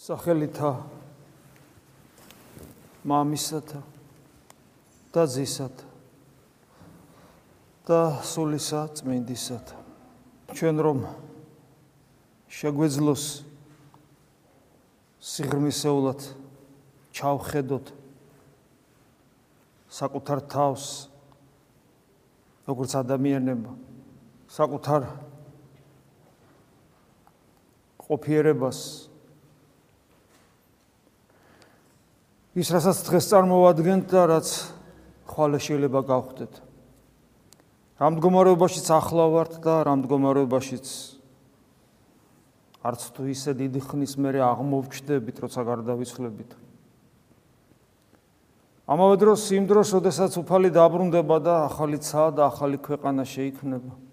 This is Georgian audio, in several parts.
სახელითა მამისათა და ძისათა და სულისა წმინდისათა. ჩვენ რომ შეგვეძლოს სიღრმისეულად ჩავხედოთ საკუთარ თავს როგორც ადამიანებმა საკუთარ ყოფიერებას ის რასაც დღეს წარმოვადგენთ და რაც ხვალე შეიძლება გავხდეთ. რამ მდგომარეობაშიც ახლა ვართ და რამ მდგომარეობაშიც არც თუ ისე დიდი ხნის მერე აღმოვჩდებით, როცა გარდავიცვლებით. ამავე დროს იმ დროს, როდესაც უფალი დაბრუნდება და ახალი ცა და ახალი ქვეყანა შეიქმნება.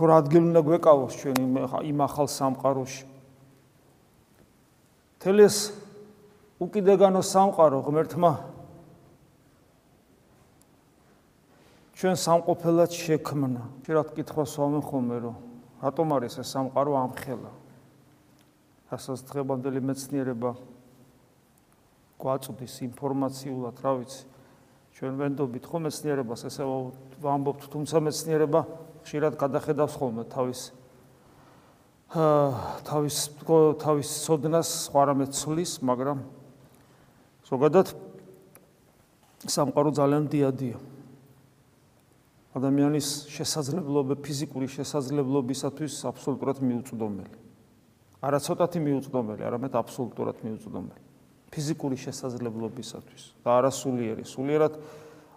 თუ რა ადგილი უნდა გვეკავოს ჩვენ იმ ახალ სამყაროში. თელეს უკიდეგანო სამყარო ღმერთმა ჩვენ სამყოფელად შექმნა. შეიძლება კითხოს ვამე ხოლმე რომ რატომ არის ეს სამყარო ამხელა რასაც დღევანდელი მეცნიერება გვაწვდის ინფორმაციულად რა ვიცი. ჩვენ ვენდობით ხო მეცნიერებას ესე ვამბობთ თუმცა მეცნიერება ხშირად გადახედავს ხოლმე თავის თავის თავის სოდნას სხვა რამე ცulis, მაგრამ ზოგადად სამყარო ძალიან დიადია. ადამიანის შესაძლებლობა, ფიზიკური შესაძლებლობისათვის აბსოლუტურად მიუწვდომელი. არა ცოტათი მიუწვდომელი, არამედ აბსოლუტურად მიუწვდომელი. ფიზიკური შესაძლებლობისათვის და არა სულიერი. სულიერად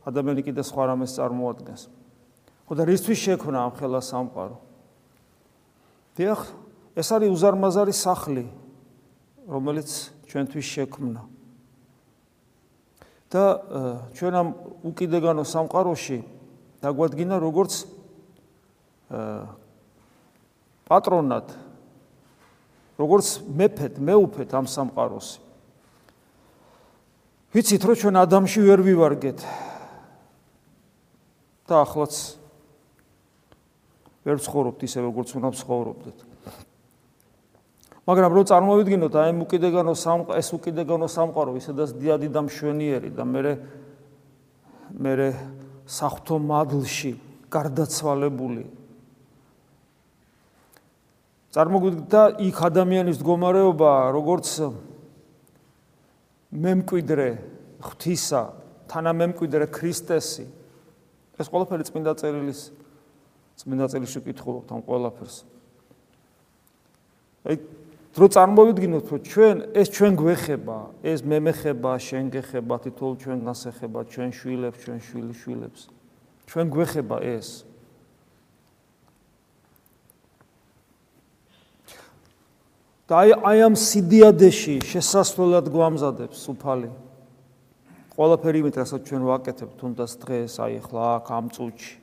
ადამიანი კიდე სხვა რამეს წარმოადგენს. ხო და რისთვის შექმნა ამ ხელა სამყარო? დიახ, ეს არის უზარმაზარი სახლი, რომელიც ჩვენთვის შექმნა. და ჩვენ ამ უკიდეგანო სამყაროში დაგვადგინა როგორც პატრონად როგორც მეფეთ, მეუფეთ ამ სამყაროს. ვიცით, რომ ჩვენ ადამიანში ვერ ვივარგეთ. და ახლაც ვერ ცხოვრობთ ისე როგორც უნდა ცხოვრობდეთ. მაგრამ რო წარმოვიდგინოთ აი უკიდეგანო სამ ეს უკიდეგანო სამყარო ისედაც დიადი და მშვენიერი და მე მე საფრთხო მადლში გარდაცვალებული წარმოგიდგა იქ ადამიანის მდგომარეობა როგორც მემკვიდრე ღვთისა თანამემკვიდრე ქრისტესი ეს ყველაფერი წმინდა წერილის წმინდა წელში ვკითხულობთ ამ ყველაფერს. აი დრო წარმოვიდგინოთ რომ ჩვენ ეს ჩვენ გვეხება, ეს მე მეხება, შენ გეხება, თითოეულ ჩვენ გასეხება, ჩვენ შვილებს, ჩვენ შვილი შვილებს. ჩვენ გვეხება ეს. და აი აი ამ სიდიადეში შესასვლელად გვამზადებს უფალი. ყველაფერი იმით რასაც ჩვენ ვაკეთებთ, თუნდაც დღეს, აი ხლა აქ ამ წუთში.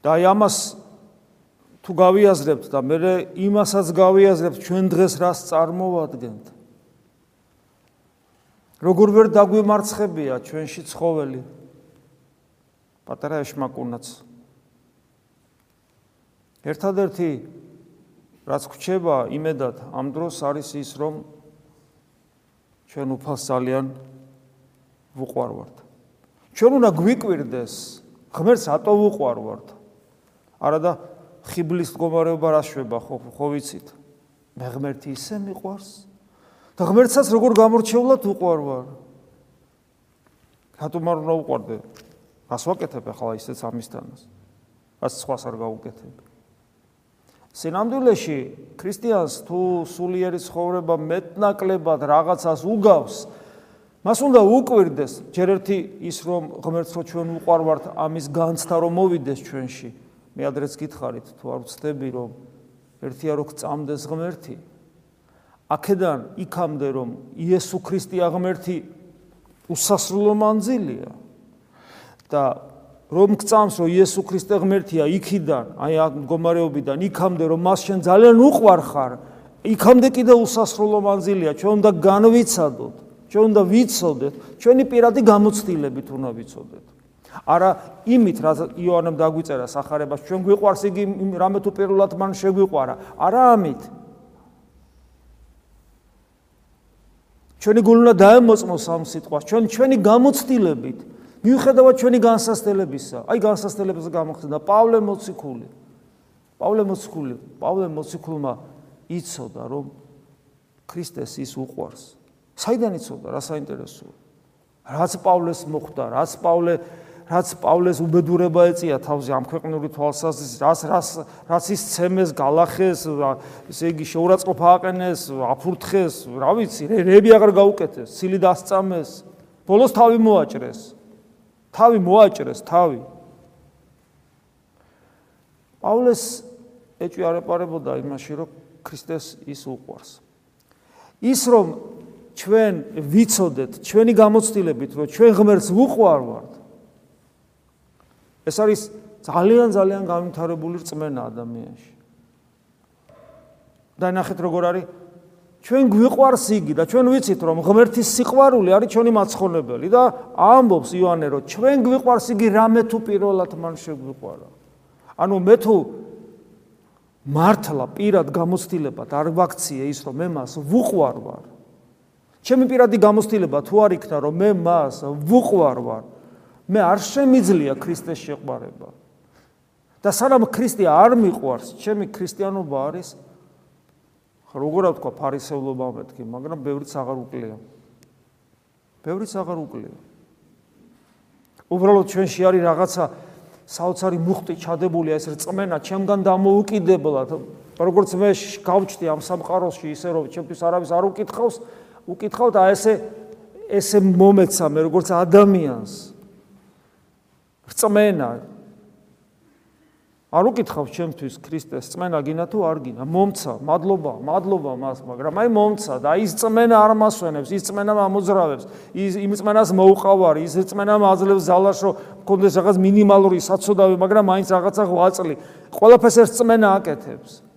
და აი ამას თუ გავიაზრებთ და მე იმასაც გავიაზრებთ ჩვენ დღეს რას წარმოვადგენთ? როგორ ვერ დაგვიმარცხებია ჩვენში ცხოველი? პატარა ეშმაკუნაც ერთადერთი რაც გვჩება იმედად ამ დროს არის ის რომ ჩვენ უფალს ძალიან ვუყვარვართ. ჩვენ უნდა გვიკვირდეს ღმერთს ატო ვუყვარვართ არა და ხიბლის მდგომარეობა რა შვება? ხო ხო ვიცით. მე ღმერთი ისე მიყვარს. და ღმერთსაც როგორ გამორჩეულად უყვარ ვარ რატომ არ უნდა უყვარდე? რას ვაკეთებ ახლა ისეც ამისთანაც? რას სხვას არ გაუკეთებ. სინამდვილეში ქრისტიანს თუ სულიერი ცხოვრება მეტნაკლებად რაღაცას უგავს მას უნდა უკვირდეს ჯერ ერთი ის რომ ღმერთს რო ჩვენ უყვარ ვართ ამის განცდა რომ მოვიდეს ჩვენში მე ადრეც გითხარით თუ არ ვწდები რომ ერთია რო გწამდეს ღმერთი? აქედან იქამდე რომ იესო ქრისტე აღმერთი უსასრულო მანძილია. და რომ გწამს რომ იესო ქრისტე ღმერთია იქიდან აი ამ მდგომარეობიდან იქამდე რომ მას შენ ძალიან უყვარ ხარ იქამდე კიდე უსასრულო მანძილია. ჩვენ უნდა განვიცადოთ ჩვენ უნდა ვიცოდეთ ჩვენი პირადი გამოცდილებით უნდა ვიცოდეთ არა იმით რა იოანემ დაგვიწერა სახარებას ჩვენ გვიყვარს იგი რამე თუ პირველად მან შეგვიყვარა. არა ამით. ჩვენი გული უნდა დაემოწმოს ამ სიტყვას ჩვენ ჩვენი გამოცდილებით მიუხედავად ჩვენი განსასწრებისა აი განსასწრებების გამოხდა პავლე მოციქული. პავლე მოციქული პავლე მოციქულმა იცოდა რომ ქრისტეს ის უყვარს. საიდან იცოდა? რა საინტერესოა? რაც პავლეს მოხვდა რაც პავლე რაც პავლეს უბედურება ეწია თავზე ამ ქვეყნური თვალსაზრისით რაც რაც რაც ის ცემეს გალახეს ესე იგი შეურაცხყოფა აყენეს აფურთხეს რა ვიცი რები აღარ გაუკეთეს ცილი დასწამეს ბოლოს თავი მოაჭრეს თავი მოაჭრეს თავი პავლეს ეჭვი არ ეპარებოდა იმაში, რომ ქრისტეს ის უყვარს. ის რომ ჩვენ ვიცოდეთ ჩვენი გამოცდილებით, რომ ჩვენ ღმერთს უყვარვართ. ეს არის ძალიან ძალიან განვითარებული რწმენა ადამიანში. და ნახეთ როგორ არის ჩვენ გვიყვარს იგი და ჩვენ ვიცით რომ ღმერთის სიყვარული არის ჩვენი მაცხონებელი და ამბობს იოანე რომ ჩვენ გვიყვარს იგი რამე თუ პირველად მან შეგვიყვარა. ანუ მე თუ მართლა პირად გამოცდილებად არ ვაქციე ის რომ მე მას ვუყვარ ვარ. ჩემი პირადი გამოცდილება თუ არ იქნა რომ მე მას ვუყვარ ვარ, მე არ შემიძლია ქრისტეს შეყვარება. და სანამ ქრისტე არ მიყვარს, ჩემი ქრისტიანობა არის როგორ ვთქვა ფარისევლობა მეთქი, მაგრამ ბევრიც აღარ უკლია. ბევრიც აღარ უკლია. უბრალოდ ჩვენში არის რაღაცა საოცარი მუხტი ჩადებულია ეს რწმენა ჩემგან დამოუკიდებლა როგორც მე გავჩდი ამ სამყაროში ისე რომ ჩემთვის არავის არ უკითხავს უკითხავთ აი ესე ესე მომეცა მე როგორც ადამიანს რწმენა არ უკითხავს ჩემთვის ქრისტეს წმენა გინა თუ არ გინა მომცა მადლობა მადლობა მას მაგრამ აი მომცა და ის წმენა არ მასვენებს ის წმენა ამოძრავებს ის იმ წმენას მოუყავარი ის წმენა მაძლევს ზალას რომ მქონდეს რაღაც მინიმალური საცოდავი მაგრამ მაინც რაღაცა ღვაწლი ყველაფერს ეს წმენა აკეთებს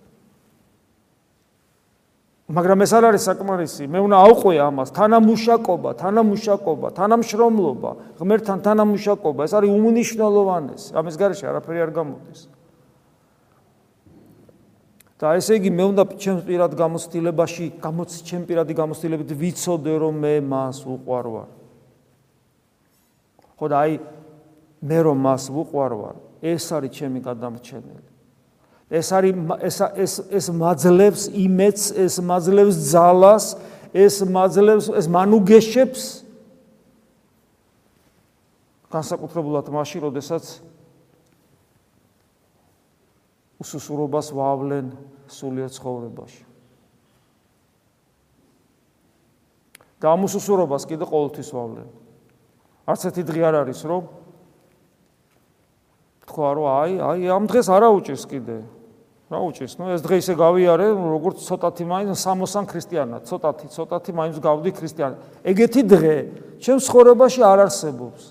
მაგრამ ეს არ არის საკმარისი მე უნდა აუყვე ამას თანამუშაკობა თანამუშაკობა თანამშრომლობა ღმერთთან თანამუშაკობა ეს არის უმნიშვნელოვანესი ამის გარეშე არაფერი არ გამოდის და ესე იგი მე უნდა ჩემს პირად გამოცდილებაში, გამოც ჩემ პირადი გამოცდილებით ვიცოდე რომ მე მას უყვარ ვარ. ხო და აი მე რომ მას უყვარ ვარ, ეს არის ჩემი გადამრჩენელი. ეს არის ეს ეს ეს მაძლევს იმედს, ეს მაძლევს ძალას, ეს მაძლევს ეს მანუგეშებს განსაკუთრებულად მაშინ, როდესაც უსუსურობას ვავლენ სულიერ ცხოვრებაში. და ამ უსუსურობას კიდე ყოველთვის ვავლენ. არც ერთი დღე არ არის, რომ თქვა რომ აი, აი ამ დღეს არა უჭირს კიდე. რა უჭირს? ნუ ეს დღე ისე გავიარე, როგორც ცოტათი მაინც სამოსან ქრისტიანად, ცოტათი, ცოტათი მაინც გავდი ქრისტიანად. ეგეთი დღე ჩემს ცხოვრებაში არ არსებობს.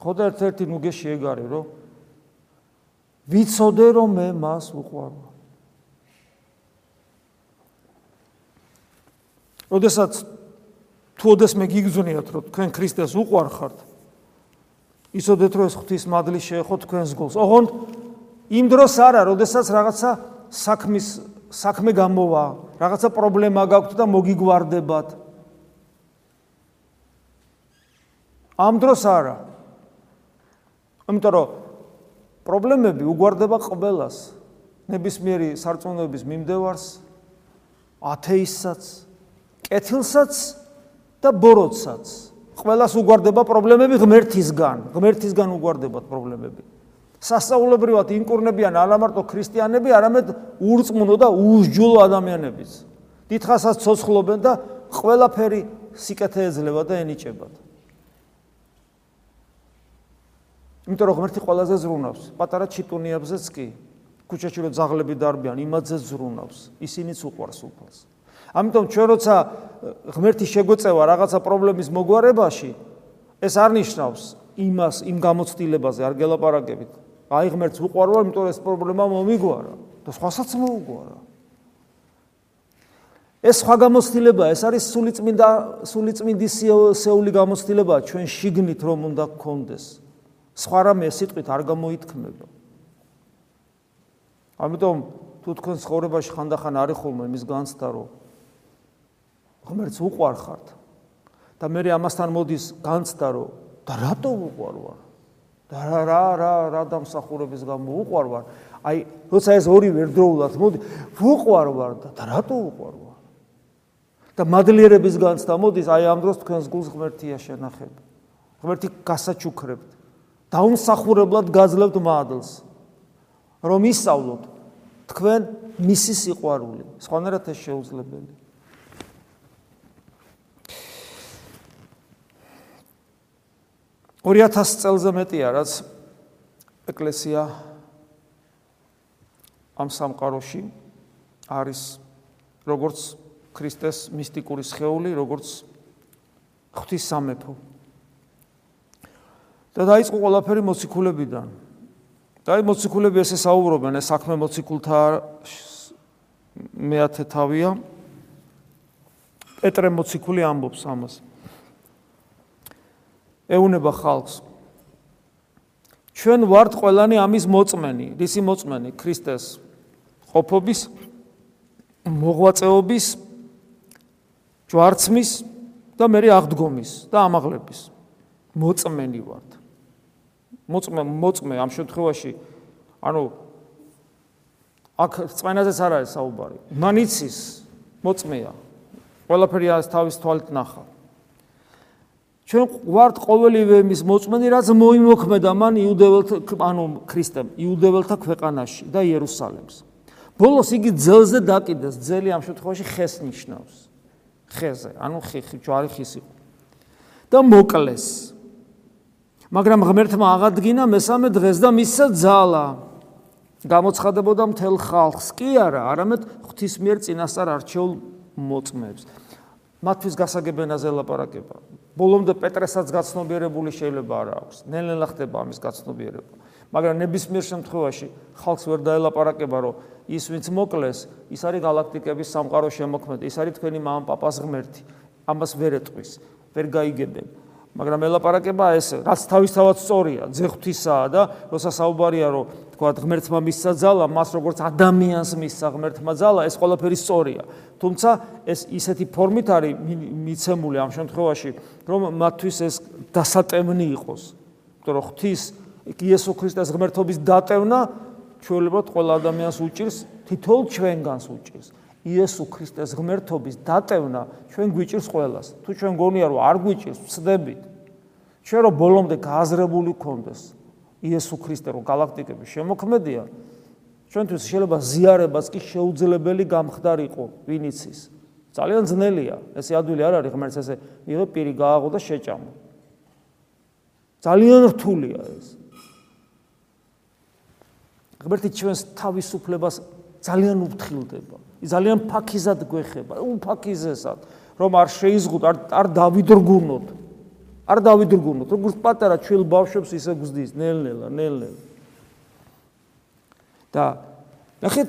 ხოდა ერთ-ერთი ნუგეში ეგ არის, რომ ვიცოდე რომ მე მას უყვარ. ოდესაც თუ ოდეს მე გიგზნიათ რომ თქვენ ქრისტეს უყვარ ხართ ისოდეთ რომ ეს ღვთის მადლი შეეხო თქვენს გულს. ოღონდ იმ დროს არა, ოდესაც რაღაცა საქმის საქმე გამოვა, რაღაცა პრობლემა გაქვთ და მოგიგვარდებათ. ამ დროს არა. ამიტომ რომ პრობლემები უგვარდება ყველას. ნებისმიერი სარწმუნოების მიმდევარს, ათეისტსაც, კეთილსაც და ბოროტსაც. ყველას უგვარდება პრობლემები ღმერთისგან, ღმერთისგან უგვარდებათ პრობლემები. სასწაულებრივად ინკურნებიან არა მარტო ქრისტიანები, არამედ ურწმუნო და უსჯულო ადამიანებიც. დიდხანსაც ცოცხლობენ და ყველაფერი სიკეთე ეძლევა და ენიჭებათ. იმიტომ რომ ღმერთი ყველაზე ზრუნავს, პატარა ჩიტუნიებზეც კი. ქუჩაში რო ზაღლები დარბიან, იმაძე ზრუნავს. ისინიც უყვარს უფალს. ამიტომ ჩვენ როცა ღმერთი შეგვეწევა რაღაცა პრობლემის მოგვარებაში, ეს არ ნიშნავს იმას, იმ გამოცდილებაზე არ გელაპარაკებით. აი ღმერთს უყვარ ვარ, იმიტომ ეს პრობლემა მომიგვარა და სხვასაც მოუგვარა. ეს სხვა გამოცდილება, ეს არის სულიწმინდა სულიწმინდი სეული გამოცდილება ჩვენ შიგნით რომ უნდა გქონდეს. სხვა რამე სიტყვით არ გამოითქმება. ამიტომ თუ თქვენ ცხოვრებაში ხანდახან არის ხოლმე იმის განცდა რომ ღმერთს უყვარ ხართ და მე ამასთან მოდის განცდა რომ და რატო უყვარ ვარ? და რა რა რა რა დამსახურების გამო უყვარ ვარ? აი, როცა ეს ორი ვერდროულად მოდი, უყვარ ვარ და რატო უყვარ ვარ? და მადლიერების განცდა მოდის, აი ამ დროს თქვენს გულს ღმერთია შენახება. ღმერთი გასაჩუქრებთ. დაუმსახურებლად გაძლევთ მადლს. რომ ისწავლოთ თქვენ მისი სიყვარული. სხვანაირად ეს შეუძლებელი. ორი 1000 წელზე მეტია, რაც ეკლესია ამ სამყაროში არის როგორც ქრისტეს მისტიკური სხეული, როგორც ღვთის სამეფო. და დაიწყო ყველაფერი მოციქულებიდან. და აი მოციქულები ესე საუბრობენ, ეს საქმე მოციქულთა მეათე თავია. პეტრე მოციქული ამბობს ამას. ეუნება ხალხს. ჩვენ ვართ ყველანი ამის მოწმენი, რისი მოწმენი? ქრისტეს ყოფობის მოღვაწეობის ჯვარცმის და მე აღდგომის და ამაღლების მოწმენი ვართ. მოწმე მოწმე ამ შემთხვევაში ანუ აქ წვენაზეც არ არის საუბარი. მანიცის მოწმეა. ყველაფერი არის თავის თვალით ნახა. ჩვენ ვართ ყოველივე მის მოწმენი, რაც მოიმოქმედა მან იუდეველთა ანუ ქრისტემ, იუდეველთა ქვეყანაში და იერუსალემს. ბოლოს იგი ძელზე დაკიდეს, ძელი ამ შემთხვევაში ხეს ნიშნავს. ხეზე, ანუ ხიხი, ჯვარი ხის იყო. და მოკლეს. მაგრამ ღმერთმა აღადგინა მესამე დღეს და მისცა ძალა. გამოცხადებოდა მთელ ხალხს, კი არა, არამედ ღვთის მიერ წინასწარ არჩეულ მოწმებს. მათთვის გასაგებენაზე ლაპარაკება. ბოლომდე პეტრესაც გაცნობიერებული შეიძლება არ აქვს. ნელ-ნელა ხდება ამის გაცნობიერება. მაგრამ ნებისმიერ შემთხვევაში ხალხს ვერ დაელაპარაკება, რომ ის ვინც მოკლეს, ის არის galaktikების სამყაროს შემოქმედი, ის არის თქვენი მამაპაპას ღმერთი. ამას ვერ ეტყვის, ვერ გაიგებენ. მაგრამ ელაპარაკება ეს, რაც თავისთავად სწორია, ძეხვთისაა და როცა საუბარია, რომ თქვა ღმერთმა მისცა ძალა, მას როგორც ადამიანს მისცა ღმერთმა ძალა, ეს ყველაფერი სწორია. თუმცა ეს ისეთი ფორმით არის მიცემული ამ შემთხვევაში, რომ მათთვის ეს დასატემნი იყოს. იმიტომ რომ ღვთის იესო ქრისტეს ღმერთობის დატევნა ჩვეულებრივ ყველა ადამიანს უჭირს, თითოეულ ჩვენგანს უჭირს. იესო ქრისტეს ღმერთობის დატევნა ჩვენ გვიჭირს ყველას. თუ ჩვენ გონია რომ არ გვიჭირს, ვწდებით. ჩვენ რომ ბოლომდე გააზრებული გქონდეს იესო ქრისტე რომ galaktikების შემოქმედია, ჩვენთვის შეიძლება ზიარებას კი შეუძლებელი გამხდარიყო, ვინ იცის. ძალიან ძნელია, ესე ადვილი არ არის ღმერთს ესე იღო პირი გააღო და შეჭამო. ძალიან რთულია ეს. ღმერთი ჩვენს თავისუფლებას ძალიან უფრთხილდება. ის ძალიან ფაქიზად გვეხება, უფაქიზესად, რომ არ შეიზღუდ, არ არ დავიდრგუნოთ. არ დავიდრგუნოთ, როგორც პატარა ჩვილ ბავშვებს ისე გზდის, ნელ-ნელა, ნელ-ნელა. და ნახეთ,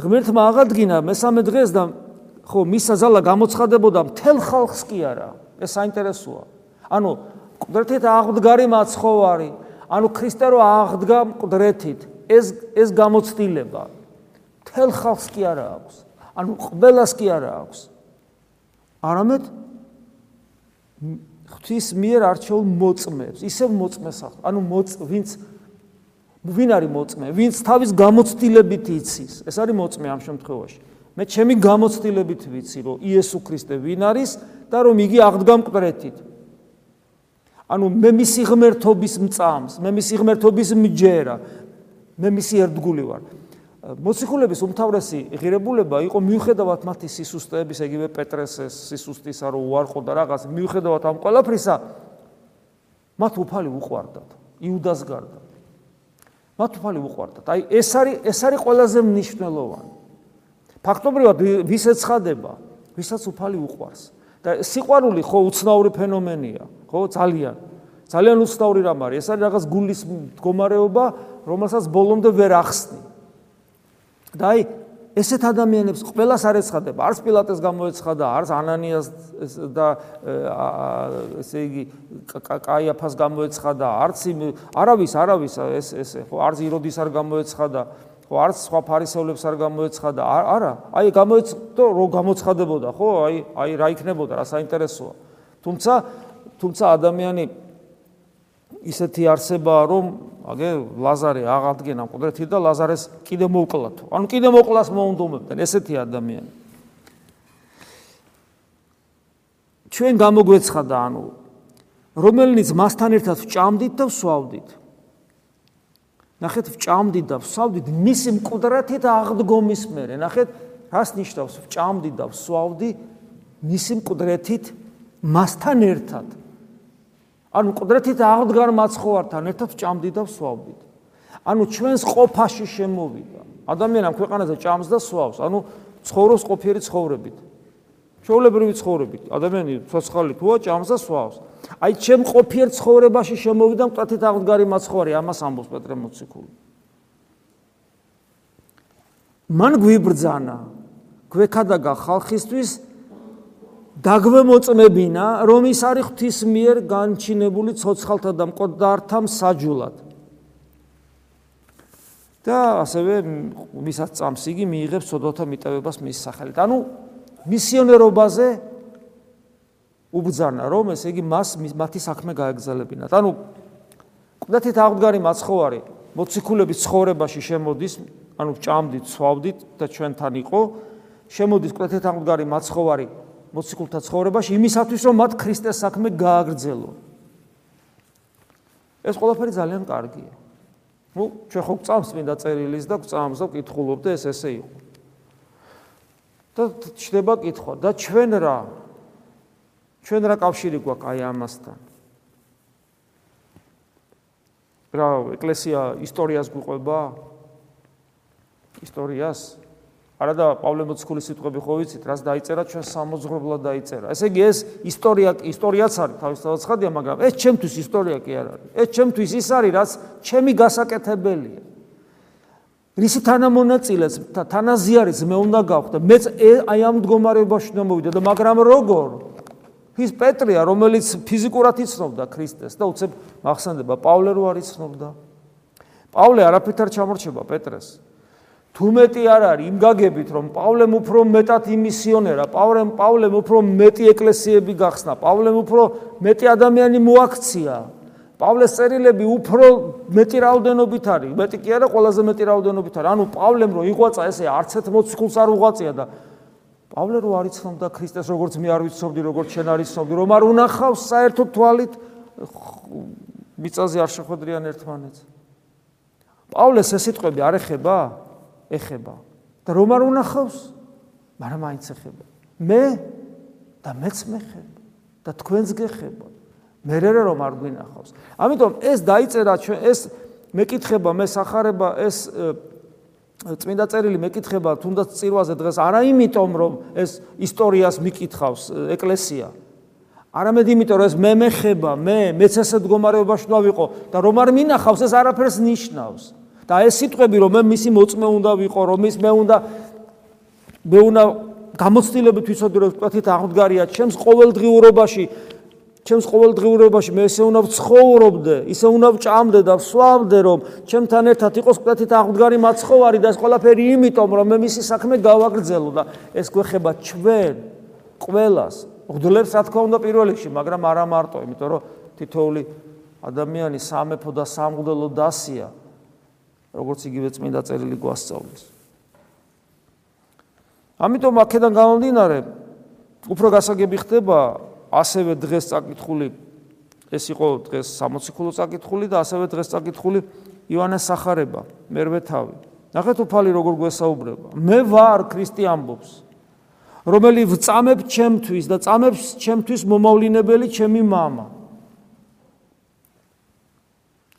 ღმერთმა აღადგინა მესამე დღეს და ხო, მისა ძალა გამოცხადებოდა მთელ ხალხს კი არა. ეს საინტერესოა. ანუ ყდრეთით აღდგარი მაცხოვარი, ანუ ქრისტე რო აღდგა ყდრეთით, ეს ეს გამოცდილება თელ ხალხს კი არა აქვს. ანუ ყველას კი არა აქვს. არამედ ღვთის მიერ არჩეულ მოწმებს, ისევ მოწმეს ახ. ანუ მოწ ვინც ვინ არის მოწმე? ვინც თავის გამოცდილებით იცის. ეს არის მოწმე ამ შემთხვევაში. მე ჩემი გამოცდილებით ვიცი, რომ იესო ქრისტე ვინ არის და რომ იგი აღდგა მკვდრეთით. ანუ მე მისი ღმერთობის მწამს, მე მისი ღმერთობის მჯერა, მე მისი ერთგული ვარ. მოციქულების უმთავრესი ღირებულება იყო მიუხედავად მათი სისუსტეების, ეგივე პეტრეს სისუსტისა, რომ უარყო და რაღაც, მიუხედავად ამ ყველაფრისა, მათ უფალი უყვარდათ, იუდას გარდა. მათ უფალი უყვარდათ. აი ეს არის ეს არის ყველაზე მნიშვნელოვანი. ფაქტობრივად ვის ეცხადება, ვისაც უფალი უყვარს. და სიყვარული ხო უცნაური ფენომენია, ხო ძალიან. ძალიან უცნაური რამ არის. ეს არის რაღაც გულის მდგომარეობა, რომელსაც ბოლომდე ვერ ახსნი. და აი ესეთ ადამიანებს ყველას არ ეცხადება, არც პილატეს გამოეცხადა, არც ანანიას და ესე იგი კაიაფას გამოეცხადა, არც არავის, არავის ეს ეს ხო არც იროდის არ გამოეცხადა, ხო არც სხვა ფარისევლებს არ გამოეცხადა. არა, აი გამოეცხადო, რო გამოცხადებოდა, ხო? აი აი რა იქნებოდა, რა საინტერესოა. თუმცა თუმცა ადამიანი ისეთი არსებაა, რომ აგე ლაზარე აღადგენა მკვდრეთი და ლაზარეს კიდე მოუკლათო. ანუ კიდე მოკლას მოუნდომებდნენ ესეთი ადამიანი. ჩვენ გამოგვეცხადა, ანუ რომელნიც მასთან ერთად ვჭამდით და ვსვავდით. ნახეთ, ვჭამდით და ვსვავდით მისი მკვდრეთით აღდგომის მერე. ნახეთ, რას ნიშნავს ვჭამდი და ვსვავდი მისი მკვდრეთით მასთან ერთად. ანუ ყდრეთით აღდგარ მაცხოვართან ერთად ჭამდი და ვსვავდით. ანუ ჩვენს ყოფაში შემოვიდა. ადამიანა ქვეყანაზე ჭამს და სვავს, ანუ ცხოვრობს ყოფიერი ცხოვრებით. ჩვეულებრივი ცხოვრებით. ადამიანი ცოცხალი თუა ჭამს და სვავს. აი ჩემ ყოფიერ ცხოვრებაში შემოვიდა ყდრეთით აღდგარი მაცხოვარი, ამას ამბობს პეტრე მოციქული. მან გვიბრძანა გვექადაგა ხალხისთვის დაგვემოწმებინა, რომ ის არის ღვთის მიერ განჩინებული ცოცხალთა და მკვდართა მსაჯულად. და ასევე მისაც წამს იგი მიიღებს ცოდვათა მიტევებას მის სახელით. ანუ მისიონერობაზე უბძანა, რომ ესე იგი მას მათი საქმე გაეგზალებინათ. ანუ ყდათით აღდგარი მაცხოვარი მოციქულების ცხოვრებაში შემოდის, ანუ ჭამდით, სვავდით და ჩვენთან იყო, შემოდის ყდათით აღდგარი მაცხოვარი მოციქულთა ცხოვრებაში იმისათვის რომ მათ ქრისტეს საქმე გააგრძელონ. ეს ყველაფერი ძალიან კარგია. ну, ჩვენ ხო გწამს მინდა წერილის და გწამს და ვკითხულობ და ეს ესე იყო. და ჩდება კითხვა და ჩვენ რა? ჩვენ რა კავშირი გვაქვს აი ამასთან? რა ეკლესია ისტორიას გვიყვება? ისტორიას? არადა პავლე მოციქულის სიტყვები ხო ვიცით, რას დაიწერა ჩვენ სამოძღვრებლად დაიწერა. ესე იგი ეს ისტორია ისტორიაც არის თავისთავად ცხადია, მაგრამ ეს ჩემთვის ისტორია კი არ არის. ეს ჩემთვის ის არის, რაც ჩემი გასაკეთებელია. რისი თანამონაწილეც თანაზიარიც მე უნდა გავხდე. მე აი ამ მდგომარეობაში უნდა მოვიდე და მაგრამ როგორ? ის პეტრია, რომელიც ფიზიკურად იცნობდა ქრისტეს და უცებ მახსენდება პავლე რო არ იცნობდა. პავლე არაფერთ არ ჩამორჩება პეტრეს. თუ მეტი არ არის იმ გაგებით რომ პავლემ უფრო მეტად იმისიონერა პავლემ პავლემ უფრო მეტი ეკლესიები გახსნა პავლემ უფრო მეტი ადამიანი მოაქცია. პავლეს წერილები უფრო მეტი რაოდენობით არის. მეტი კი არა ყველაზე მეტი რაოდენობით არის. ანუ პავლემ რო იყვაცა ესე არც ერთ მოციქულს არ უღვაწია და პავლე რო არ იცნობდა ქრისტეს როგორც მე არ ვიცნობდი როგორც შენ არ იცნობდი რომ არ უნახავს საერთო თვალით მიწაზე არ შეხვედრიან ერთმანეთს. პავლეს ეს სიტყვები არ ეხება ეხება და რომ არ უნახავს, მაგრამ მაინც ეხება. მე და მეც მეხება და თქვენს გეხება. მე რერე რომ არ გვინახავს. ამიტომ ეს დაიწერა ჩვენ ეს მეკითხება, მე сахарება ეს წმინდა წერილი მეკითხება თუნდაც წირვაზე დღეს არა იმიტომ რომ ეს ისტორიას მიკითხავს ეკლესია არამედ იმიტომ რომ ეს მე მეხება მე მეც ესე მდგომარეობაში დავიყო და რომ არ მინახავს ეს არაფერს ნიშნავს და ეს სიტყვები რომ მე მისი მოწმე უნდა ვიყო რომ ის მე უნდა მე უნდა გამოცდილებით ვიცოდი რომ თქვით აღმდგარია ჩემს ყოველდღიურობაში. ჩემს ყოველდღიურობაში მე ესე უნდა ვცხოვრობდე ისე უნდა ვჭამდე და ვსვამდე რომ ჩემთან ერთად იყოს თქვით აღმდგარი მაცხოვარი და ეს ყველაფერი იმიტომ რომ მე მისი საქმე გავაგრძელო და ეს გვეხება ჩვენ ყველას. ღდლებს რა თქმა უნდა პირველ რიგში მაგრამ არა მარტო იმიტომ რომ თითოეული ადამიანი სამეფო და სამღვდელო დასია როგორც იგივე წმინდა წერილი გვასწავლის. ამიტომ აქედან გამომდინარე უფრო გასაგები ხდება ასევე დღეს წაკითხული ეს იყო დღეს სამოციქულო წაკითხული და ასევე დღეს წაკითხული ივანეს სახარება მერვე თავი. ნახეთ უფალი როგორ გვესაუბრება. მე ვარ ქრისტე ამბობს რომელი ვწამებ ჩემთვის და წამებს ჩემთვის მომავლინებელი ჩემი мама.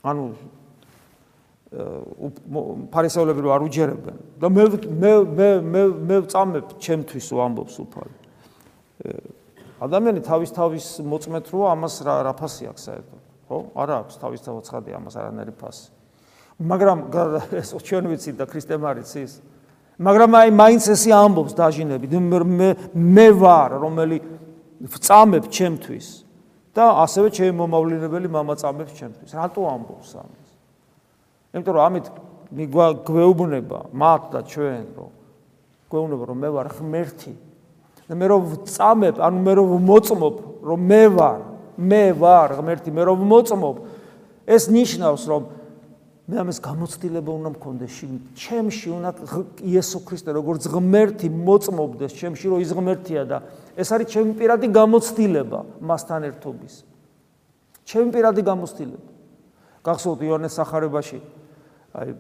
ანუ ფარისევლები რო არ უჯერებენ. და მე მე მე მე მე წამებ ჩემთვის ვამბობს უფალი. ადამიანი თავის თავის მოწმეთ რო ამას რა რა ფასი აქვს საერთოდ ხო? არ აქვს თავის თავად ცხადია ამას არანაირი ფასი. მაგრამ ეს ჩვენ ვიცით და ქრისტემ არის ის. მაგრამ აი მაინც ესე ამბობს დაჟინები მე მე ვარ რომელი წამებ ჩემთვის და ასევე ჩემი მომავლინებელი მამა წამებს ჩემთვის. რატო ამბობს ამას? იმიტომ რომ ამით გვეუბნება მათ და ჩვენ რომ გვეუბნება რომ მე ვარ ღმერთი და მე რომ წამებ ანუ მე რომ მოწმობ რომ მე ვარ მე ვარ ღმერთი მე რომ მოწმობ ეს ნიშნავს რომ მე ამას გამოცდილება უნდა მქონდეს ჩემში უნდა იესო ქრისტე როგორც ღმერთი მოწმობდეს ჩემში რომ ის ღმერთია და ეს არის ჩემი პირადი გამოცდილება მასთან ერთობის. ჩემი პირადი გამოცდილება. გახსოვთ იონეს სახარებაში აი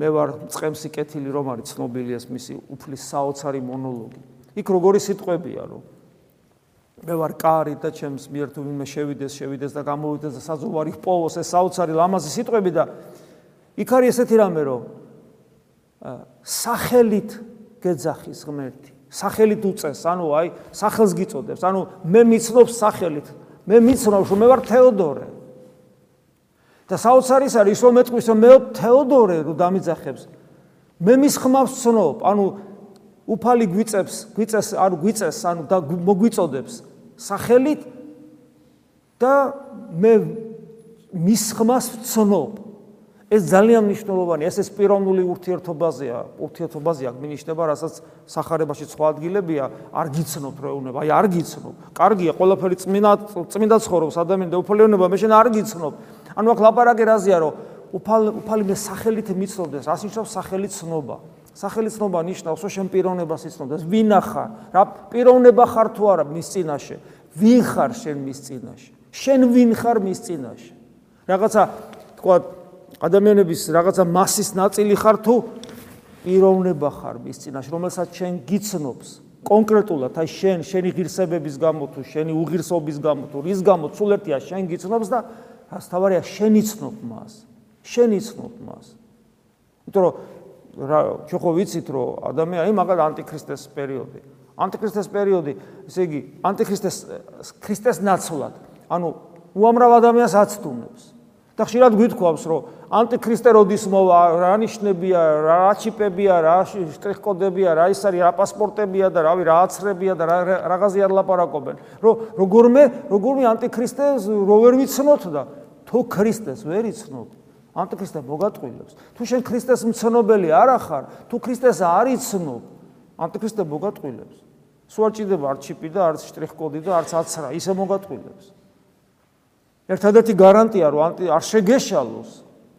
მე ვარ წემსი კეთილი რომ არის ცნობილი ეს მისი უფლის საოცარი მონოლოგი იქ როგორი სიტყვებია რომ მე ვარ კარი და ჩემს მიერ თუ ვინმე შევიდეს, შევიდეს და გამოვიდეს და საზღვარი პოვოს ეს საოცარი ლამაზი სიტყვები და იქ არის ესეთი რამე რომ სახელით გეძახის ღმერთი. სახელით უწეს, ანუ აი სახელს გიწოდებს, ანუ მე მიცნობ სახელით. მე მიცნობ რომ მე ვარ თეოდორე. და საოცარი ის არის რომ მეტყვის რომ მეო თეოდორე რო დამიძახებს. მე მის ხმავს ცნობ ანუ უფალი გვიწებს გვიწეს ანუ გვიწეს ანუ და მოგვიწოდებს სახელით და მე მის ხმას ვცნობ ეს ძალიან მნიშვნელოვანია ეს ეს პიროვნული ურთიერთობაზეა ურთიერთობაზეა გმინიშნება რასაც сахарებაში სხვა ადგილებია არ გიცნობ რეუნება აი არ გიცნობ. კარგია ყველაფერი წმინდა წმინდა ცხოვრობს ადამიანი და უფალეუნება მე შენ არ გიცნობ. ანუ აქ ლაპარაკი რაზეა, რომ უფალ უფალი მე სახელით მიცნობდეს, რას ნიშნავს სახელით ცნობა? სახელით ცნობა ნიშნავს, რომ შენ პიროვნებას იცნობდეს, ვინ ახარ? რა პიროვნება ხარ თუ არა მის წინაშე? ვინ ხარ შენ მის წინაშე? შენ ვინ ხარ მის წინაშე? რაღაცა თქვა ადამიანების რაღაცა მასის ნაწილი ხარ თუ პიროვნება ხარ მის წინაშე, რომელსაც შენ გიცნობს? კონკრეტულად აი შენ, შენი ღირსებების გამო თუ შენი უღირსობის გამო თუ რის გამო სულ ერთია შენ გიცნობს და რას თავარია შენ იცნობ მას. შენ იცნობ მას. იმიტომ რომ რა ჩვენ ხო ვიცით რომ ადამიანი მაგალ ანტიქრისტეს პერიოდი ანტიქრისტეს პერიოდი ესე იგი ანტიქრისტეს ქრისტეს ნაცვლად ანუ უამრავ ადამიანს აცდუნებს და ხშირად გვითხოვს რომ ანტიქრისტე როდის მოვა რა ნიშნებია რა ჩიპებია რა შტრიხკოდებია რა ის არის რა პასპორტებია და რავი რა აცრებია და რაღაცი არ ლაპარაკობენ რომ როგორმე როგორმე ანტიქრისტე რო ვერ ვიცნოთ და თუ ქრისტეს ვერ იცნობ ანტიქრისტე მოგატყილებს. თუ შენ ქრისტეს მცნობელი არ ახარ, თუ ქრისტეს არ იცნობ, ანტიქრისტე მოგატყილებს. სულ არ ჭირდება არც ჩიპი და არც შტრიხკოდი და არც აცრა, ისე მოგატყილებს. ერთადერთი გარანტია რომ ანტი არ შეგეშალოს,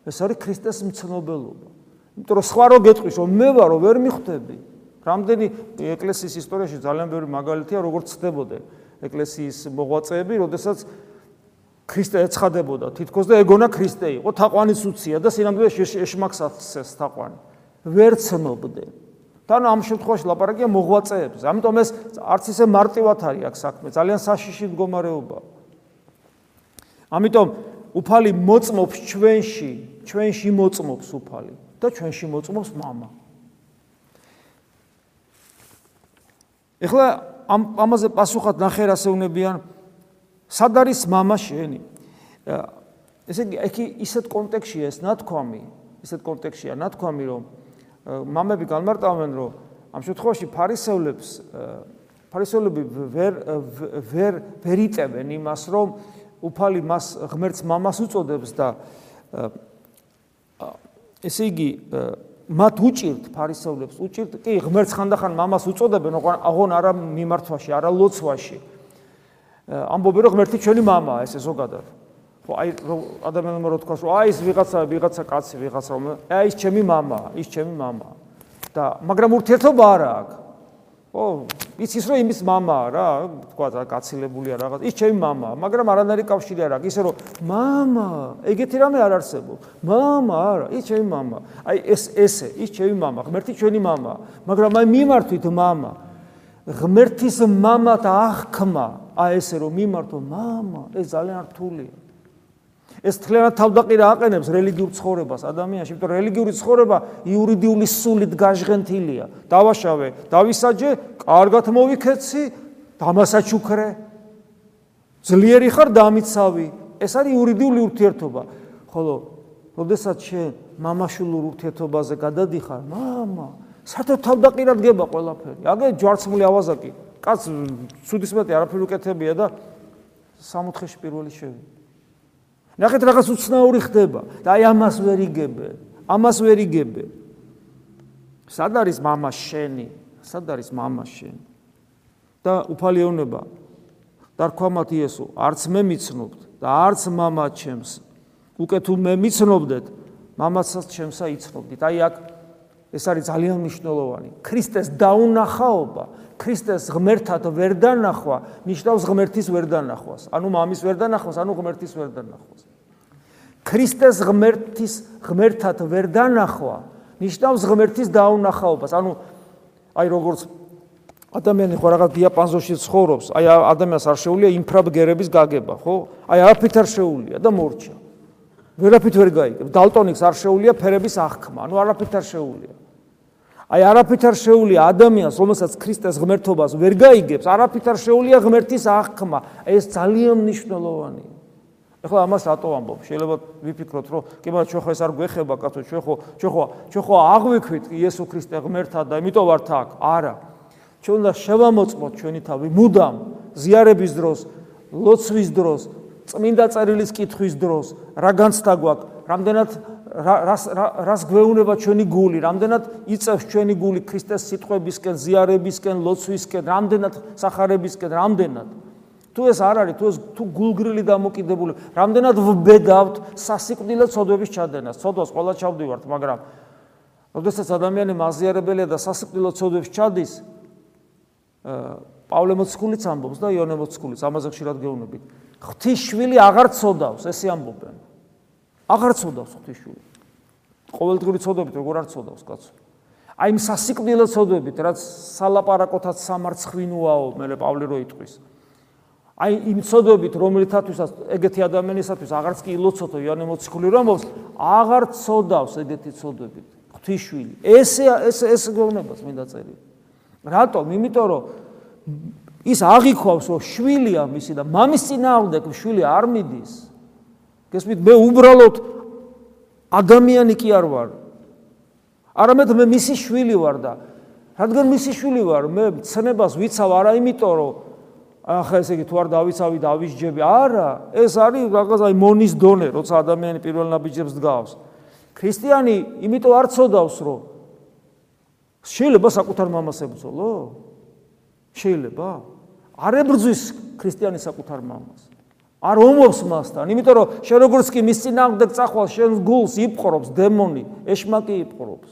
ეს არის ქრისტეს მცნობელობა. იმიტომ რომ სხვა რო გეტყვის რომ მე ვარო ვერ მიხვდები. რამდენი ეკლესიის ისტორიაში ძალიან ბევრი მაგალითია როგორც ხდებოდა ეკლესიის მოღვაწეები, როდესაც ქრისტე ეცხადებოდა თითქოს და ეგონა ქრისტე იყო თაყვანის უცია და სინამდვილეში ეშმაკსაც თაყვანი ვერ ცნობდნენ თან ამ შემთხვევაში ლაპარაკია მოღვაწეებს ამიტომ ეს არც ისე მარტივად არის აქ საქმე ძალიან საშიში მდგომარეობა ამიტომ უფალი მოწმობს ჩვენში ჩვენში მოწმობს უფალი და ჩვენში მოწმობს мама ეხლა ამ ამაზე პასუხად ნახე რასეუნებიან სად არის мама შენი? ესე იგი, ეხი ისეთ კონტექსტშია ეს ნათქვამი, ისეთ კონტექსტშია ნათქვამი, რომ მამები განმარტავენ, რომ ამ შემთხვევაში ფარისევლებს ფარისევლები ვერ ვერ ვერ იწებენ იმას, რომ უფალი მას ღმერთს მამას უწოდებს და ესე იგი მათ უჭირთ ფარისევლებს უჭირთ კი ღმერთს ხანდახან მამას უწოდებენ, ოღონ არა მიმართვაში, არა ლოცვაში. ამბობენ რომ ღმერთი ჩვენი მამაა ესე ზოგადად ხო აი ადამიანმა რო თქვას რომ აი ეს ვიღაცა ვიღაცა კაცი ვიღაცა რომ აი ეს ჩემი მამაა ის ჩემი მამაა და მაგრამ ურთიერთობა არა აქვს. ხო იცის რომ იმის მამაა რა თქვა და გაცილებულია რაღაც ის ჩემი მამაა მაგრამ არანაირი კავშირი არ აქვს. ისე რომ მამა ეგეთი რამე არ არსებობს მამა არა ის ჩემი მამა აი ეს ესე ის ჩემი მამა ღმერთი ჩვენი მამაა მაგრამ აი მიმართვით მამა ღმერთის მამათ აღქმა, აი ესე რომ მიმართო, მამა, ეს ძალიან რთულია. ეს თლიანად თავდაყირა აყენებს რელიგიურ ცხოვრებას ადამიანში, იმიტომ რომ რელიგიური ცხოვრება იურიდიული სულით გაჟღენთილია. დავაშავე, დავისაჯე, კარგად მოვიქეცი, დამასაჩუქრე. ძლიერი ხარ, დამიცავი. ეს არის იურიდიული ურთიერთობა. ხოლო, როდესაც შენ მამაშვილურ ურთიერთობაზე გადადიხარ, მამა, საერთოდ თავდაყირა დგება ყველაფერი. აგე ჯვარცმული ავაზაკი, კაც ცუდის მეტი არაფერი უკეთებია და 64-ში პირველი შევიდა. ნახეთ რაღაც უცნაური ხდება და აი ამას ვერ იგებენ. ამას ვერ იგებენ. სად არის мама შენი? სად არის мама შენი? და უფალიოვნება და რქვა მათ იესო, არც მე მიცნობთ და არც мама ჩემს. უკეთ თუ მე მიცნობდეთ, мамаსაც ჩემსა იცნობდით. აი აქ ეს არის ძალიან მნიშვნელოვანი. ქრისტეს დაუნახაობა, ქრისტეს ღმერთად ვერ დანახვა, ნიშნავს ღმერთის ვერ დანახვას. ანუ მამის ვერ დანახვას, ანუ ღმერთის ვერ დანახვას. ქრისტეს ღმერთის ღმერთად ვერ დანახვა, ნიშნავს ღმერთის დაუნახაობას. ანუ აი როგორც ადამიანი ხო რაღაც დიაპაზონში ცხოვრობს, აი ადამიანს არ შეუძლია ინფრაბგერების გაგება, ხო? აი არაფრით არ შეუძლია და მორჩა. ვერაფრით ვერ გაიგებს. დალტონიკს არ შეუძლია ფერების აღქმა, ანუ არაფრით არ შეუძლია. აი არაფრით არ შეუძლია ადამიანს, რომელსაც ქრისტეს ღმერთობას ვერ გაიგებს, არაფრით არ შეუძლია ღმერთის აღქმა. ეს ძალიან მნიშვნელოვანია. ეხლა ამას რატო ამბობ? შეიძლება ვიფიქროთ, რომ კი მაგრამ ჩვენ ხო ეს არ გვეხება, კაცო, ჩვენ ხო ჩვენ ხო ჩვენ ხო აღვიქვით იესო ქრისტე ღმერთად და იმიტომ ვართ აქ. არა. ჩვენ უნდა შევამოწმოთ ჩვენი თავი მუდამ ზიარების დროს, ლოცვის დროს, წმინდა წერილის კითხვის დროს, რა განცდა გვაქვს, რამდენად რას რას გვეუნება ჩვენი გული, რამდენად იწევს ჩვენი გული ქრისტეს სიტყვებისკენ, ზიარებისკენ, ლოცვისკენ, რამდენად სახარებისკენ, რამდენად. თუ ეს არ არის, თუ ეს თუ გულგრილი დამოკიდებული, რამდენად ვბედავთ სასიკვდილო ცოდვების ჩადენას. ცოდვას ყველა ჩავდივართ, მაგრამ როდესაც ადამიანი მაზიარებელია და სასიკვდილო ცოდვებს ჩადის, პავლე მოციქულიც ამბობს და იონე მოციქულიც ამაზე ხშირად გეუბნებით. ღვთისშვილი აღარ ცოდავს, ესე ამბობენ. აღარ ცოდავს ღვთისშვილი. ყოველდღიური ცოდებით როგორ არ ცოდავს კაცო? აი იმ სასიკვდილო ცოდებით, რაც სალაპარაკოთაც სამარცხვინოაო, მე პავლე რო იტყვის. აი იმ ცოდებით, რომელთათვისაც ეგეთი ადამიანისათვის აღარც კი ილოცოთო იონე მოციქული რომ ამბობს, აღარ ცოდავს ეგეთი ცოდებით. ღვთისშვილი. ესე ეს ეს გეუბნებას მინდა წერილი. რატომ? იმიტომ რომ ის აღიქვავს რომ შვილია მისი და მამის წინააღმდეგ შვილი არ მიდის. გესმით, მე უბრალოდ ადამიანი კი არ ვარ. არამედ მე მისი შვილი ვარ და რადგან მისი შვილი ვარ, მე ცნებას ვიცავ არა იმიტომ რომ ახლა ესე იგი თუ არ დავიცავი და ავისჯები, არა, ეს არის რაღაც აი მონის დონე, როცა ადამიანი პირველ ნაბიჯებს დგავს. ქრისტიანი იმიტომ არ წოდავს რომ შეიძლება საკუთარ მამას ებრძოლო? შეიძლება? არ ებრძვის ქრისტიანი საკუთარ მამას. არ ომობს მასთან, იმიტომ რომ შენ როგორც კი მის წინააღმდეგ წახვალ შენ გულს იპყრობს დემონი, ეშმაკი იპყრობს.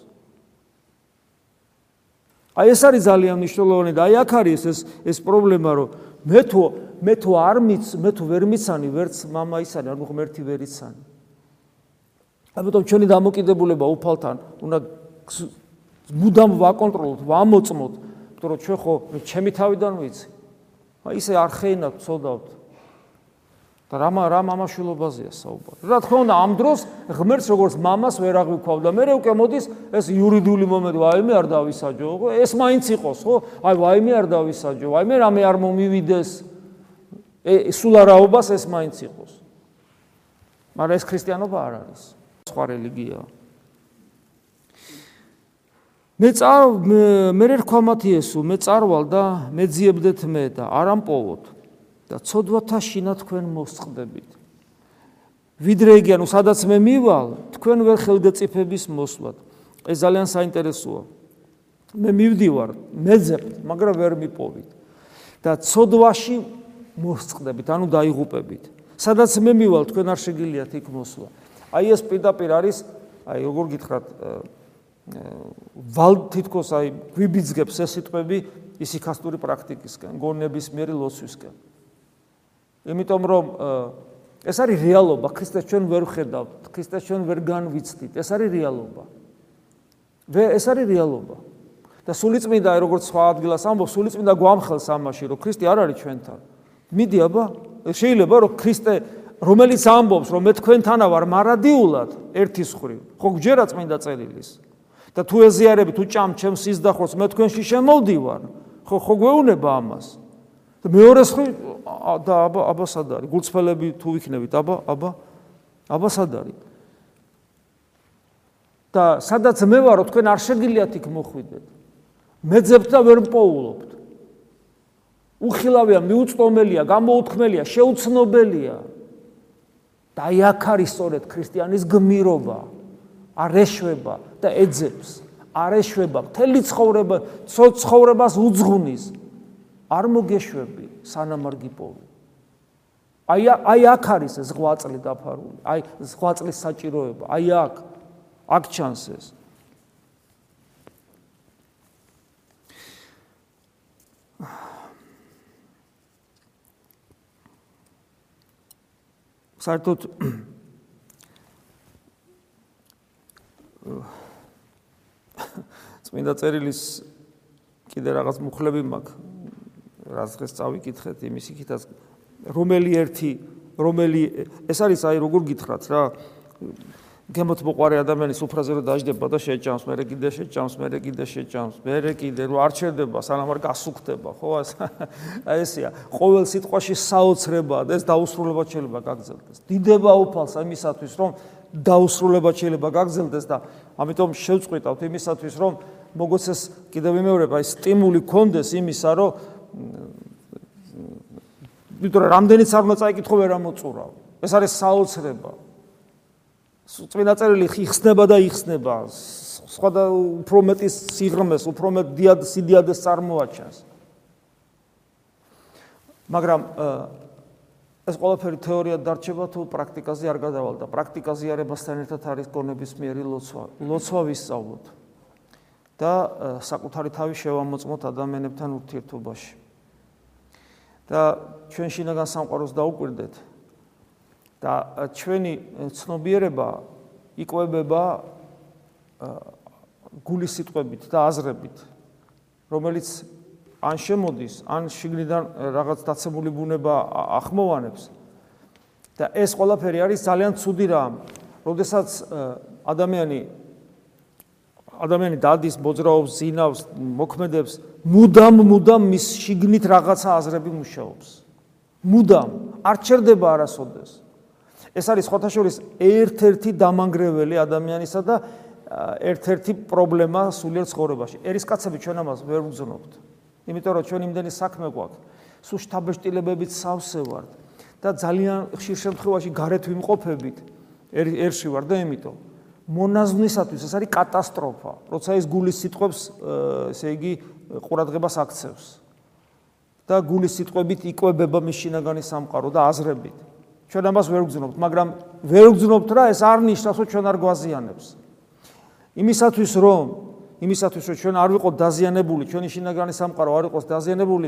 აი ეს არის ძალიან მნიშვნელოვანი და აი აქ არის ეს ეს პრობლემა რომ მე თუ მე თუ არ მიც მე თუ ვერ მიცანი ვერც мама ისანი ანუ ღმერთი ვერ იცანი. ამიტომ ჩვენი დამოკიდებულება უფალთან უნდა მუდამ ვაკონტროლოთ, ვამოწმოთ, იმიტომ რომ ჩვენ ხო ჩემი თავიდან ვიცი. აი ისე არ ხეინავთ, ცოდავთ. და რა რა მამაშვილობაზეა საუბარი. რა თქმა უნდა, ამ დროს ღმერთს როგორც მამას ვერ აღვიქვავ და მე უკვე მოდის ეს იურიდიული მომენტი, ვაიმე არ დავისაჯო, ხო? ეს მაინც იყოს, ხო? აი ვაიმე არ დავისაჯო, ვაიმე რამე არ მომივიდეს. ე სულ არაობას ეს მაინც იყოს. მაგრამ ეს ქრისტიანობა არ არის. სხვა რელიგიაა. მე წარ მე რქვა მათიესო მე წარვალ და მეძიებდეთ მე და არ ამპოვოთ და ცოდვათა შინა თქვენ მოსწყდებით. ვიდრე იგი ანუ სადაც მე მივალ თქვენ ვერ ხელგეწიფების მოსვლად ეს ძალიან საინტერესოა. მე მივდივარ მეძებთ მაგრამ ვერ მიპოვით. და ცოდვაში მოსწყდებით ანუ დაიღუპებით. სადაც მე მივალ თქვენ არ შეგიძლიათ იქ მოსვლა. აი ეს პირდაპირ არის აი როგორ გითხრათ ვალ თითქოს აი გვიბიძგებს ეს სიტყვები ისიქასტური პრაქტიკისკენ, გონების მიერი ლოცვისკენ. იმიტომ რომ ეს არის რეალობა, ქრისტეს ჩვენ ვერ ხედავთ, ქრისტეს ჩვენ ვერ განვიცდით, ეს არის რეალობა. ვე ეს არის რეალობა. და სულიწმინდა როგორც სხვა ადგილას ამბობს, სულიწმინდა გვამხელს ამაში, რომ ქრისტე არ არის ჩვენთან. მიდი აბა, შეიძლება რომ ქრისტე რომელიც ამბობს, რომ მე თქვენთანა ვარ მარადიულად ერთის ხრივ, ხო გჯერა წმინდა წერილის? და თუ ეზიარები თუ ჭამ ჩემს სიზდახოს მე თქვენში შემოვდივარ ხო ხო გვეუნება ამას და მეორე ხრი და აბა აბა სად არის გულწრფელები თუ იქნებით აბა აბა აბა სად არის და სადაც მე ვარო თქვენ არ შეგიძლიათ იქ მოხვიდეთ. მეძებთ და ვერ მპოულობთ. უხილავია, მიუწვდომელია, გამოუთქმელია, შეუცნობელია. და აი აქ არის სწორედ ქრისტიანის გმირობა. არ ეშვება და ეძებს. არ ეშვება, მთელი ცხოვრება, ცხოვრებას უძღუნის. არ მოგეშვები, სანამ არ გიპოვი. აი აი აქ არის ზღვაწლი დაფარული. აი ზღვაწლის საჭიროება. აი აქ აქ ჩანს ეს. საერთოდ წმინდა წერილის კიდე რაღაც მუხლები მაქვს რაც დღეს წავიკითხეთ იმის იქითაც რომელი ერთი რომელი ეს არის აი როგორ გითხრათ რა გემოთ მოყარე ადამიანის უფრაზე რომ დაждდება და შეჭამს, მე კიდე შეჭამს, მე კიდე შეჭამს, მე კიდე რომ არ ჩერდება, სანამ არ გასუქდება, ხო ეს აი ესია, ყოველ სიტყვაში საოცრებაა და ეს დაუსრულებლად შეიძლება გაგზელდეს. დიდება უფალს ამისათვის რომ დაუსრულებლად შეიძლება გაგზელდეს და ამიტომ შევწყვიტავთ იმისათვის რომ მოგოცეს კიდევ ვიმეორებ აი სტიმული კონდეს იმისა რომ ვიტყვი რამდენიც არ უნდა წაიკითხო ვერ ამოწურავ. ეს არის საოცრება. წმინდა წერილი იხსნება და იხსნება სხვა და უფრო მეტი სიღრმეს, უფრო მეტ დიად სიდიადეს წარმოაჩენს. მაგრამ ეს ყველაფერი თეორიად დარჩება თუ პრაქტიკაზე არ გადავალ და პრაქტიკაზე არებასთან ერთად არის გონების მიერი ლოცვა, ლოცვა ვისწავლოთ და საკუთარი თავი შევამოწმოთ ადამიანებთან ურთიერთობაში. და ჩვენ შინაგან სამყაროს დაუკვირდეთ და ჩვენი ცნობიერება იკვებება გულის სიტყვებით და აზრებით რომელიც ან შემოდის ან შიგნიდან რაღაც დაცემული ბუნება ახმოვანებს და ეს ყველაფერი არის ძალიან ცუდი რამ როდესაც ადამიანი ადამიანი დადის მოძრაობს ზინავს მოქმედებს მუდამ მუდამ მის შიგნით რაღაცა აზრები მუშაობს მუდამ არ ჩერდება არასოდეს ეს არის ხოთაშორის ერთ-ერთი დამანგრეველი ადამიანისა და ერთ-ერთი პრობლემა სულიერ ცხოვრებაში. ერისკაცები ჩვენ ამას ვერ ვგზნობთ. იმიტომ რომ ჩვენ იმდენი საქმე გვაქვს, სულ შთაბეჭდილებებით სავსე ვართ და ძალიან ხშირ შემთხვევაში გარეთ ვიმყოფებით. ერში ვარ და იმიტომ მონაზვნისათვის ეს არის კატასტროფა, როცა ის გულის სიტყვებს, ესე იგი, ყურადღებას აქცევს. და გულის სიტყვებით იკვებება მის შინაგანი სამყარო და აზრებით. ჩვენ ამას ვერ ვგზნობთ, მაგრამ ვერ ვგზნობთ რა, ეს არ ნიშნავს, რომ ჩვენ არ გვაზიანებს. იმისათვის რომ იმისათვის რომ ჩვენ არ ვიყოთ დაზიანებული, ჩვენი შინაგანი სამყარო არ იყოს დაზიანებული,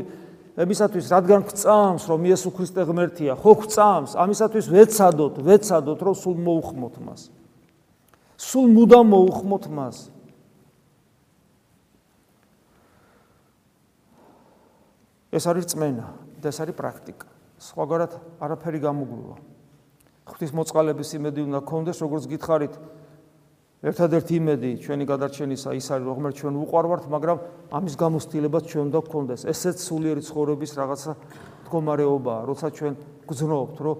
იმისათვის რადგან გვწამს, რომ იესო ქრისტე ღმერთია, ხო გვწამს, ამისათვის ვეცადოთ, ვეცადოთ, რომ სულ მოუხმოთ მას. სულ მუდამ მოუხმოთ მას. ეს არის წმენა და ეს არის პრაქტიკა. სხვაგვარად არაფერი გამოგვივა. ღვთის მოწყალების იმედი უნდა გქონდეს, როგორც გითხარით. ერთადერთი იმედი ჩვენი გადარჩენისა ის არის, რომ ჩვენ უყარვართ, მაგრამ ამის გამოცდილებაც ჩვენ უნდა გქონდეს. ესეც სულიერი ცხოვრების რაღაცა მდგომარეობაა, როცა ჩვენ გძნობთ, რომ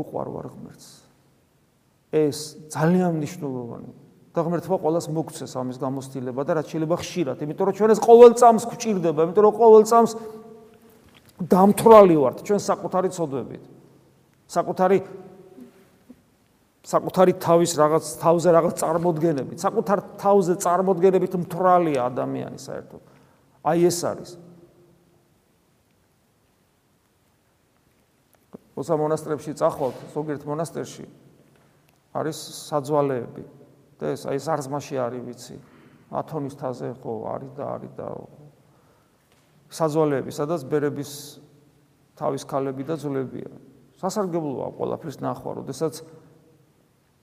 უყარვარ ღმერთს. ეს ძალიან მნიშვნელოვანია. და ღმერთმა ყოველას მოგცეს ამის გამოცდილება და რაც შეიძლება ხშირად, იმიტომ რომ ჩვენ ეს ყოველ წამს გვჭირდება, იმიტომ რომ ყოველ წამს დამთვრალი ვართ ჩვენ საკუთარი ცოდვებით. საკუთარი საკუთარი თავის რაღაც თავზე რაღაც წარმოდგენებით, საკუთარ თავზე წარმოდგენებით მთვრალია ადამიანი საერთოდ. აი ეს არის. ოსა მონასტრებში წახვალთ, ზოგიერთ მონასტერში არის საძვალეები და ეს აი სარზმაში არის ვიცი. ათონის თაზე ხო არის და არის და საძვალეები, სადაც ბერების თავის ქალები და ძვლებია. სასარგებლოა ყველაფრის ნახვა, როდესაც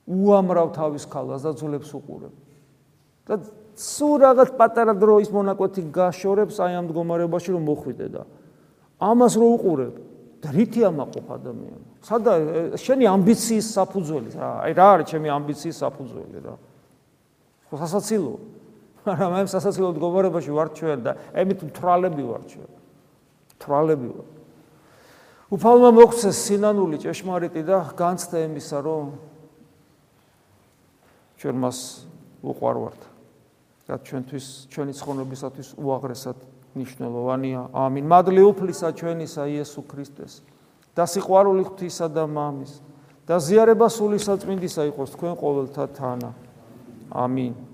უამრავ თავის ქალას და ძვლებს უყურებ. და სულ რაღაც პატარა დროის მონაკვეთი გაშორებს აი ამ მდგომარეობაში რომ მოხვიდე და ამას რო უყურებ, დრითი ამაყოფ ადამიანს. სადა შენი ამბიციის საფუძველი რა? აი რა არის ჩემი ამბიციის საფუძველი რა? ხო სასაცილო. მაგრამ ამ სასაცილო მდგომარეობაში ვარ ჩვენ და ემით მთრალები ვარ ჩვენ. მთრალები ვარ. უფალმა მოხსეს სინანული ჭეშმარიტი და განცდა იმისა, რომ ჩვენ მას უყვარვართ. და ჩვენთვის ჩვენი ცხონებისათვის უაღრესად მნიშვნელოვანია. ამინ. მადლი უფლისა ჩვენისა იესო ქრისტეს და სიყვარული ღვთისა და მამის და ზიარება სული საწმინდისა იყოს თქვენ ყოველთა თანა. ამინ.